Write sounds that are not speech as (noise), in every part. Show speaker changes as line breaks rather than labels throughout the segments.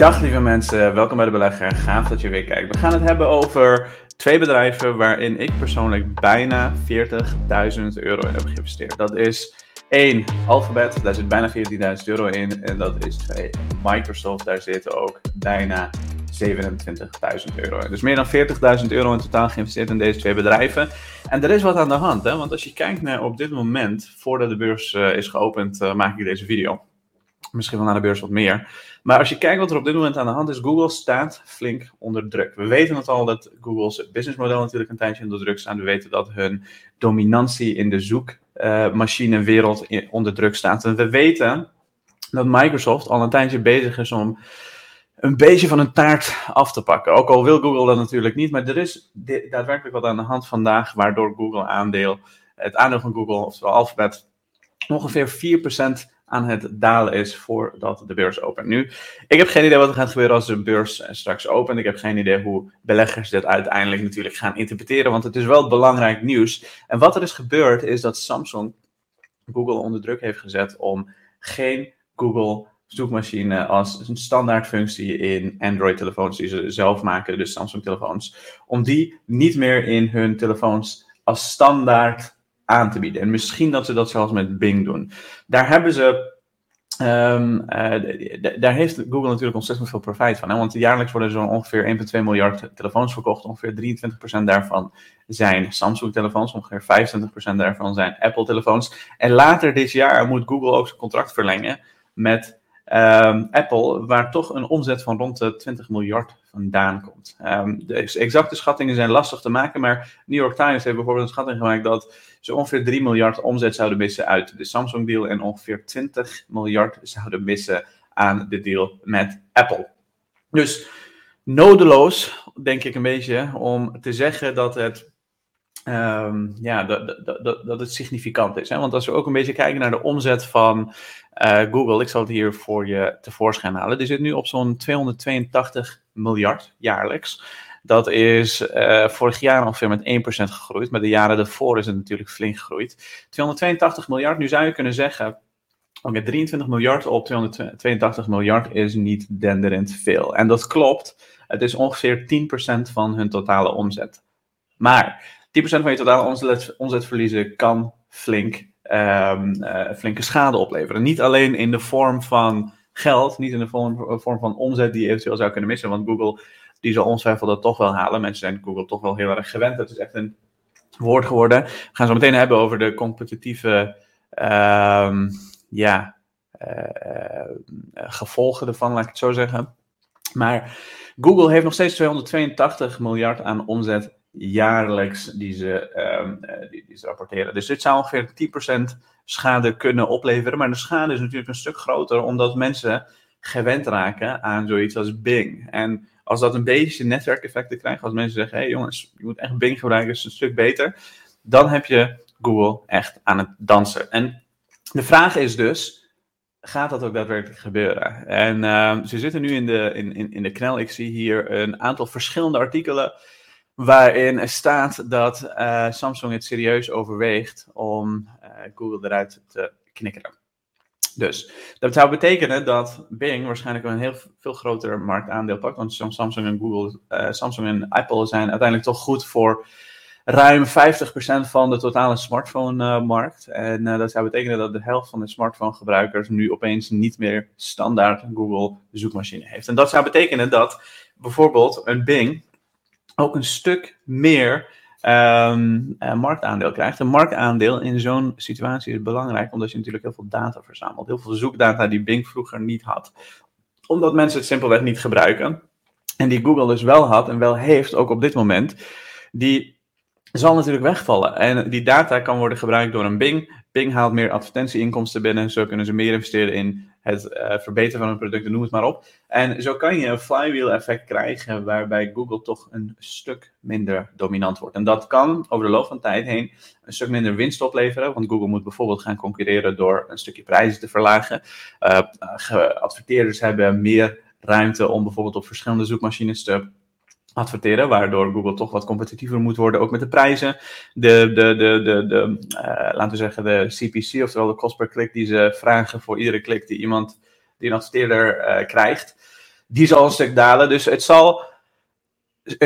Dag lieve mensen, welkom bij de belegger. Gaaf dat je weer kijkt. We gaan het hebben over twee bedrijven waarin ik persoonlijk bijna 40.000 euro in heb geïnvesteerd. Dat is één, Alphabet, daar zit bijna 14.000 euro in. En dat is twee, Microsoft, daar zitten ook bijna 27.000 euro in. Dus meer dan 40.000 euro in totaal geïnvesteerd in deze twee bedrijven. En er is wat aan de hand, hè? want als je kijkt naar op dit moment, voordat de beurs uh, is geopend, uh, maak ik deze video. Misschien wel naar de beurs wat meer. Maar als je kijkt wat er op dit moment aan de hand is, Google staat flink onder druk. We weten het al dat Google's businessmodel natuurlijk een tijdje onder druk staat. We weten dat hun dominantie in de zoekmachinewereld onder druk staat. En we weten dat Microsoft al een tijdje bezig is om een beetje van een taart af te pakken. Ook al wil Google dat natuurlijk niet, maar er is daadwerkelijk wat aan de hand vandaag, waardoor Google aandeel, het aandeel van Google, oftewel Alphabet, ongeveer 4% aan het dalen is voordat de beurs opent. Nu, ik heb geen idee wat er gaat gebeuren als de beurs straks opent. Ik heb geen idee hoe beleggers dit uiteindelijk natuurlijk gaan interpreteren, want het is wel belangrijk nieuws. En wat er is gebeurd is dat Samsung Google onder druk heeft gezet om geen Google zoekmachine als een standaard functie in Android-telefoons die ze zelf maken, dus Samsung-telefoons, om die niet meer in hun telefoons als standaard aan te bieden. En misschien dat ze dat zelfs met Bing doen. Daar hebben ze. Um, uh, daar heeft Google natuurlijk ontzettend veel profijt van. Hè? Want jaarlijks worden zo'n ongeveer 1,2 miljard telefoons verkocht. Ongeveer 23% daarvan zijn Samsung-telefoons. Ongeveer 25% daarvan zijn Apple-telefoons. En later dit jaar moet Google ook zijn contract verlengen met um, Apple, waar toch een omzet van rond de 20 miljard vandaan komt. Um, de exacte schattingen zijn lastig te maken, maar New York Times heeft bijvoorbeeld een schatting gemaakt dat ze ongeveer 3 miljard omzet zouden missen uit de Samsung-deal en ongeveer 20 miljard zouden missen aan de deal met Apple. Dus nodeloos, denk ik een beetje, om te zeggen dat het Um, ja, dat, dat, dat, het significant is. Hè? Want als we ook een beetje kijken naar de omzet van uh, Google, ik zal het hier voor je tevoorschijn halen. Die zit nu op zo'n 282 miljard jaarlijks. Dat is uh, vorig jaar ongeveer met 1% gegroeid, maar de jaren daarvoor is het natuurlijk flink gegroeid. 282 miljard, nu zou je kunnen zeggen, oké, okay, 23 miljard op 282 miljard is niet denderend veel. En dat klopt, het is ongeveer 10% van hun totale omzet. Maar 10% van je totale omzet, omzetverliezen kan flink, um, uh, flinke schade opleveren. Niet alleen in de vorm van geld, niet in de vorm, vorm van omzet die je eventueel zou kunnen missen. Want Google, die zal ongetwijfeld dat toch wel halen. Mensen zijn Google toch wel heel erg gewend. Het is echt een woord geworden. We gaan zo meteen hebben over de competitieve um, ja, uh, gevolgen ervan, laat ik het zo zeggen. Maar Google heeft nog steeds 282 miljard aan omzet jaarlijks die ze, um, die, die, ze rapporteren. Dus dit zou ongeveer 10% schade kunnen opleveren. Maar de schade is natuurlijk een stuk groter, omdat mensen gewend raken aan zoiets als Bing. En als dat een beetje netwerkeffecten krijgt, als mensen zeggen: hé hey jongens, je moet echt Bing gebruiken, is een stuk beter. Dan heb je Google echt aan het dansen. En de vraag is dus. Gaat dat ook daadwerkelijk gebeuren? En uh, ze zitten nu in de, in, in, in de knel. Ik zie hier een aantal verschillende artikelen waarin staat dat uh, Samsung het serieus overweegt om uh, Google eruit te knikkeren. Dus dat zou betekenen dat Bing waarschijnlijk een heel veel groter marktaandeel pakt. Want Samsung en Google, uh, Samsung en Apple zijn uiteindelijk toch goed voor ruim 50% van de totale smartphone-markt. en dat zou betekenen dat de helft van de smartphone-gebruikers nu opeens niet meer standaard Google zoekmachine heeft. En dat zou betekenen dat bijvoorbeeld een Bing ook een stuk meer um, uh, marktaandeel krijgt. Een marktaandeel in zo'n situatie is belangrijk, omdat je natuurlijk heel veel data verzamelt. Heel veel zoekdata die Bing vroeger niet had. Omdat mensen het simpelweg niet gebruiken. En die Google dus wel had en wel heeft, ook op dit moment. Die zal natuurlijk wegvallen. En die data kan worden gebruikt door een Bing. Bing haalt meer advertentieinkomsten binnen. Zo kunnen ze meer investeren in het uh, verbeteren van hun producten, noem het maar op. En zo kan je een flywheel effect krijgen waarbij Google toch een stuk minder dominant wordt. En dat kan over de loop van tijd heen een stuk minder winst opleveren. Want Google moet bijvoorbeeld gaan concurreren door een stukje prijzen te verlagen. Uh, adverteerders hebben meer ruimte om bijvoorbeeld op verschillende zoekmachines te adverteren, waardoor Google toch wat competitiever moet worden, ook met de prijzen. De, de, de, de, de uh, laten we zeggen, de CPC, oftewel de kost per klik die ze vragen voor iedere klik die iemand, die een adverteerder uh, krijgt. die zal een stuk dalen. Dus het zal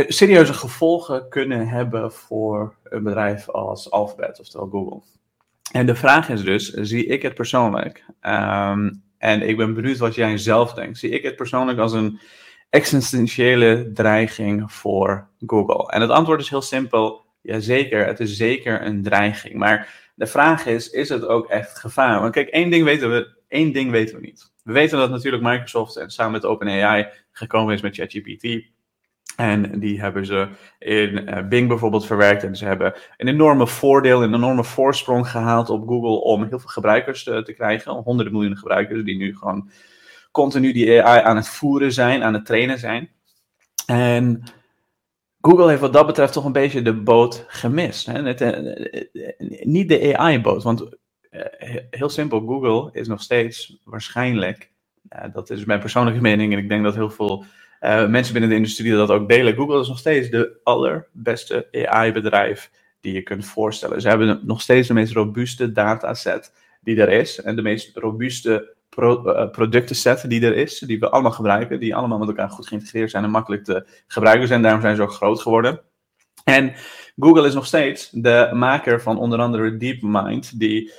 serieuze gevolgen kunnen hebben voor een bedrijf als Alphabet, oftewel Google. En de vraag is dus, zie ik het persoonlijk? Ehm, en ik ben benieuwd wat jij zelf denkt. Zie ik het persoonlijk als een existentiële dreiging voor Google? En het antwoord is heel simpel. Jazeker, het is zeker een dreiging. Maar de vraag is, is het ook echt gevaar? Want kijk, één ding weten we, één ding weten we niet. We weten dat natuurlijk Microsoft en samen met OpenAI gekomen is met ChatGPT. En die hebben ze in uh, Bing bijvoorbeeld verwerkt. En ze hebben een enorme voordeel, een enorme voorsprong gehaald op Google om heel veel gebruikers te, te krijgen. Honderden miljoenen gebruikers die nu gewoon continu die AI aan het voeren zijn, aan het trainen zijn. En Google heeft wat dat betreft toch een beetje de boot gemist. Hè? Het, uh, niet de AI-boot, want heel simpel, Google is nog steeds waarschijnlijk, dat is mijn persoonlijke mening en ik denk dat heel veel mensen binnen de industrie dat ook delen. Google is nog steeds de allerbeste AI-bedrijf die je kunt voorstellen. Ze hebben nog steeds de meest robuuste dataset die er is. En de meest robuuste pro, uh, productenset die er is. Die we allemaal gebruiken. Die allemaal met elkaar goed geïntegreerd zijn en makkelijk te gebruiken zijn. Daarom zijn ze ook groot geworden. En Google is nog steeds de maker van onder andere DeepMind. Die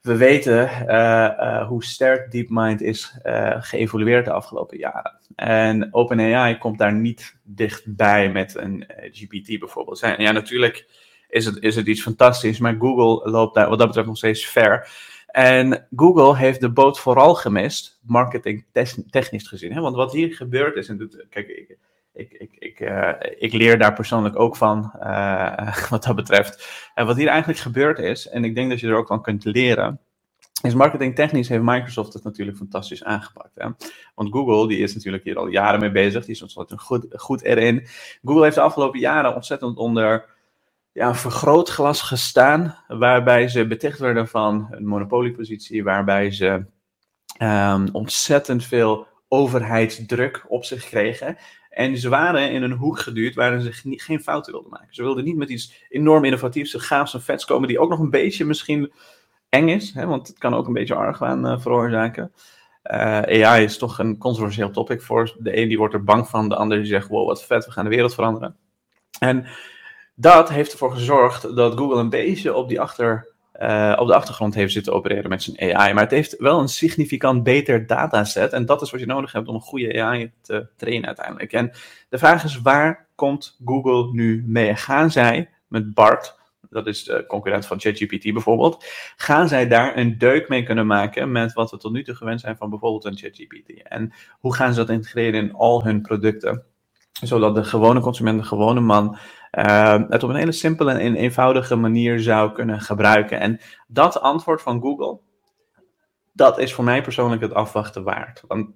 we weten uh, hoe sterk DeepMind is geëvolueerd de afgelopen jaren. En OpenAI komt daar niet dichtbij met een eh, GPT bijvoorbeeld. Ja, natuurlijk is het, is het iets fantastisch, maar Google loopt daar wat dat betreft nog steeds ver. En Google heeft de boot vooral gemist, marketing technisch gezien. Hè? Want wat hier gebeurd is, en kijk, ik, ik, ik, ik, uh, ik leer daar persoonlijk ook van, uh, (laughs) wat dat betreft. En wat hier eigenlijk gebeurd is, en ik denk dat je er ook van kunt leren, is marketingtechnisch heeft Microsoft het natuurlijk fantastisch aangepakt. Hè? Want Google, die is natuurlijk hier al jaren mee bezig, die is ontzettend goed, goed erin. Google heeft de afgelopen jaren ontzettend onder ja, vergrootglas gestaan, waarbij ze beticht werden van een monopoliepositie, waarbij ze um, ontzettend veel overheidsdruk op zich kregen. En ze waren in een hoek geduwd waar ze geen fouten wilden maken. Ze wilden niet met iets enorm innovatiefs, gaafs en vets komen, die ook nog een beetje misschien eng is, hè, want het kan ook een beetje argwaan uh, veroorzaken. Eh, AI is toch een controversieel topic voor de een die wordt er bang van, de ander die zegt wow wat vet, we gaan de wereld veranderen. En dat heeft ervoor gezorgd dat Google een beetje op, die achter, uh, op de achtergrond heeft zitten opereren met zijn AI. Maar het heeft wel een significant beter dataset en dat is wat je nodig hebt om een goede AI te trainen uiteindelijk. En de vraag is waar komt Google nu mee? Gaan zij met BART dat is de concurrent van ChatGPT bijvoorbeeld, gaan zij daar een deuk mee kunnen maken met wat we tot nu toe gewend zijn van bijvoorbeeld een ChatGPT? En hoe gaan ze dat integreren in al hun producten? Zodat de gewone consument, de gewone man, uh, het op een hele simpele en eenvoudige manier zou kunnen gebruiken. En dat antwoord van Google, dat is voor mij persoonlijk het afwachten waard. Want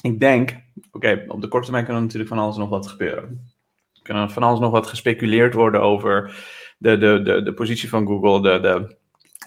ik denk, oké, op de korte termijn kan er natuurlijk van alles nog wat gebeuren. Er kan van alles nog wat gespeculeerd worden over de, de, de, de positie van Google, de, de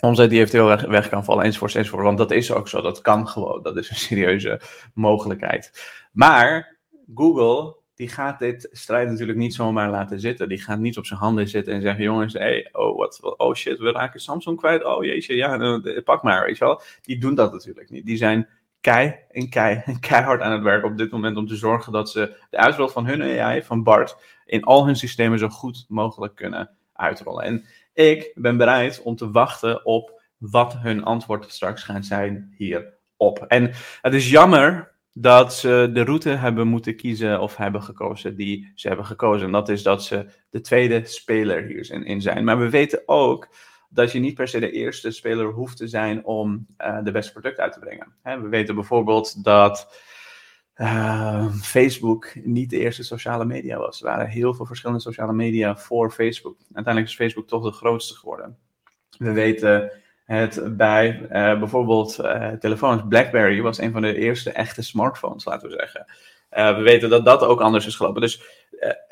omzet die eventueel weg, weg kan vallen, enzovoort, enzovoort. Want dat is ook zo, dat kan gewoon, dat is een serieuze mogelijkheid. Maar Google, die gaat dit strijd natuurlijk niet zomaar laten zitten. Die gaat niet op zijn handen zitten en zeggen, jongens, hey, oh, wat, oh shit, we raken Samsung kwijt, oh jeetje, ja, nou, pak maar, weet je wel. Die doen dat natuurlijk niet. Die zijn kei en kei en keihard aan het werk op dit moment om te zorgen dat ze de uitrol van hun AI, van BART, in al hun systemen zo goed mogelijk kunnen uitrollen. En ik ben bereid om te wachten op wat hun antwoord straks gaat zijn hierop. En het is jammer dat ze de route hebben moeten kiezen of hebben gekozen die ze hebben gekozen. En dat is dat ze de tweede speler hierin zijn. Maar we weten ook dat je niet per se de eerste speler hoeft te zijn om uh, de beste product uit te brengen. we weten bijvoorbeeld dat uh, Facebook niet de eerste sociale media was. Er waren heel veel verschillende sociale media voor Facebook. Uiteindelijk is Facebook toch de grootste geworden. We weten het bij uh, bijvoorbeeld uh, telefoons. BlackBerry was een van de eerste echte smartphones, laten we zeggen. Uh, we weten dat dat ook anders is gelopen. Dus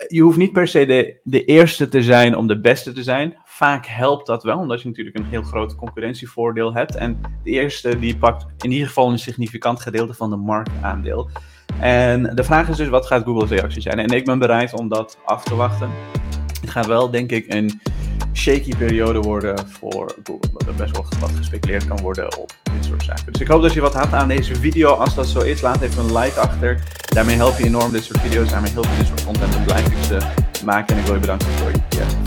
je hoeft niet per se de, de eerste te zijn om de beste te zijn. Vaak helpt dat wel, omdat je natuurlijk een heel groot concurrentievoordeel hebt. En de eerste die pakt in ieder geval een significant gedeelte van de marktaandeel. En de vraag is dus, wat gaat Google's reactie zijn? En ik ben bereid om dat af te wachten. Het gaat wel, denk ik, een shaky periode worden voor Google. Dat er best wel wat gespeculeerd kan worden op dit soort zaken. Dus ik hoop dat je wat had aan deze video. Als dat zo is, laat even een like achter. Daarmee help je enorm dit soort video's. Daarmee help je dit soort content. Ik ze maken. En ik wil je bedanken voor je